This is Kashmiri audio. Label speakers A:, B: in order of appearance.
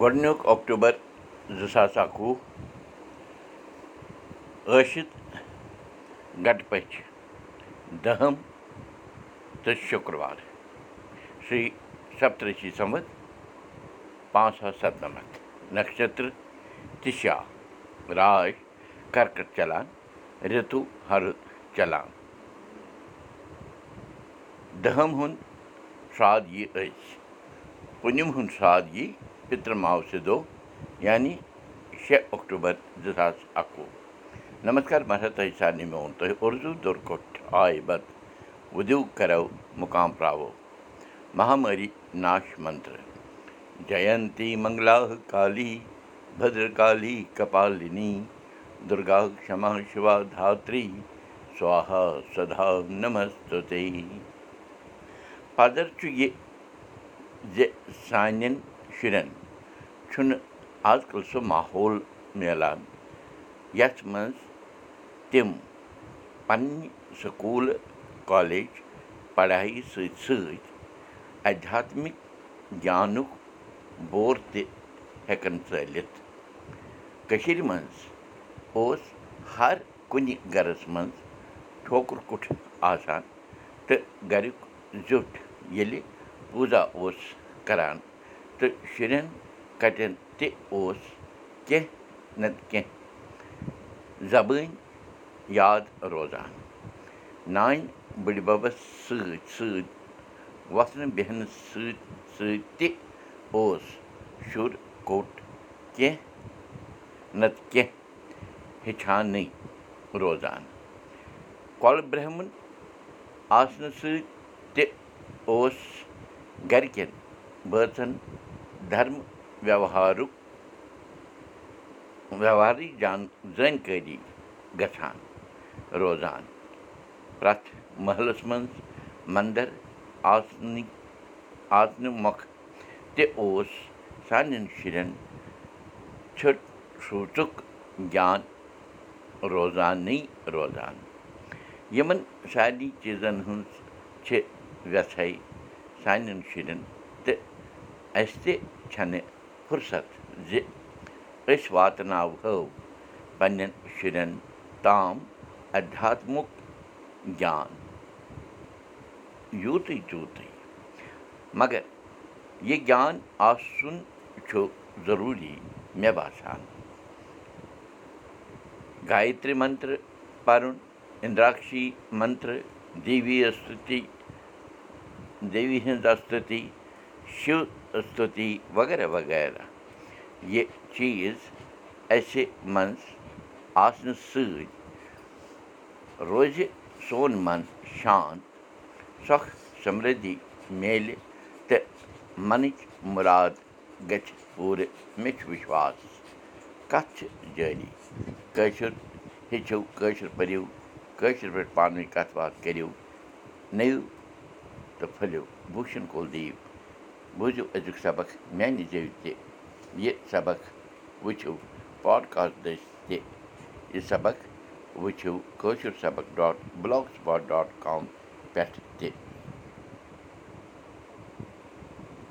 A: گۄڈنیُک اکٹوٗبر زٕ ساس اَکوُہ ٲسِتھ گٹہٕ پٔچھ دٔہِم تہٕ شُکروار شِرٛی سپترشی سمت پانٛژھ ساس سَتنَمَتھ نَشترٕ تِشا راج کَرکَٹ چلان رِتُو ہرُد چلان دٔہِم ہُنٛد سرٛاد یی أزۍ پوٗنِم ہُنٛد سرٛاد یی پِتٕر ماوسہِ دۄہ یعنی شےٚ اکٹوٗبر زٕ ساس نمسکار ہسا تۄہہِ سارنٕے میون تۄہہِ اُردو کَرو مُقام پراوو مہامٲری ناش منتر جینتی منگلا کالی بدر کالی کپالِنی دُرگا کما شِوا دھاتری سوہا سدا نمستے پَدر چھُ یہِ زِ سانٮ۪ن شُرٮ۪ن چھُنہٕ آز کَل سُہ ماحول میلان۔ یَتھ منٛز تِم پنٛنہِ سکوٗلہٕ کالیج پڑایہِ سۭتۍ سۭتۍ اَدھیاتمِک گیانُک بور تہِ ہٮ۪کان ژٲلِتھ۔ کٔشیٖرِ منٛز اوس ہر کُنہِ گَرَس منٛز ٹھوکُر کُٹھ آسان تہٕ گَریُک زیُٹھ ییٚلہِ پوٗزا اوس کَران تہٕ شُرٮ۪ن کَٹٮ۪ن تہِ اوس کیٚنٛہہ نَتہٕ کیٚنٛہہ زبٲنۍ یاد روزان نانہِ بٔڈِبَبَس سۭتۍ سۭتۍ وۄتھنہٕ بیٚہنہٕ سۭتۍ سۭتۍ تہِ اوس شُر کوٚٹ کیٚنٛہہ نَتہٕ کیٚنٛہہ ہیٚچھانٕے روزان کۄلہٕ برٛہمُن آسنہٕ سۭتۍ تہِ اوس گَرِکٮ۪ن بٲژَن دھرم ویٚوہارُک ویٚوہارٕچ جان زٲنکٲری گژھان روزان پرٛٮ۪تھ محلَس منٛز مَندَر آسنٕکۍ آسنہٕ مۄکھ تہِ اوس سانٮ۪ن شُرٮ۪ن ژھٔٹ سوٗژُک گیان روزانٕے روزان یِمَن سارنٕے چیٖزَن ہٕنٛز چھِ وٮ۪ژھَے سانٮ۪ن شُرٮ۪ن تہٕ اَسہِ تہِ چھَنہٕ فُرست زِ أسۍ واتناوہو پنٛنٮ۪ن شُرٮ۪ن تام اَدھیاتمُک گیان یوٗتٕے تیوٗتٕے مگر یہِ گیان آسُن چھُ ضروٗری مےٚ باسان گایترٛی منتر پَرُن اِندراکشی منتر دیوی اَستُتی دیوی ہِنٛز اَستُتی شِو اَستُتی وغیرہ وغیرہ یہِ چیٖز اَسہِ منٛز آسنہٕ سۭتۍ روزِ سون من شانت سۄکھ سَمرِدھی میلہِ تہٕ مَنٕچ مُراد گژھِ پوٗرٕ مےٚ چھُ وِشواس کَتھ چھِ جٲری کٲشُر ہیٚچھِو کٲشُر پٔرِو کٲشِر پٲٹھۍ پانہٕ ؤنۍ کَتھ باتھ کٔرِو نٔیِو تہٕ پھٔلِو بوٗشَن کول بوٗزِو أزیُک سبق میٛانہِ زیٚوِ تہِ یہِ سبق وٕچھِو پاڈکاسٹ دٔسۍ تہِ یہِ سبق وٕچھِو کٲشُر سبق dot block spot dot com پٮ۪ٹھ تہِ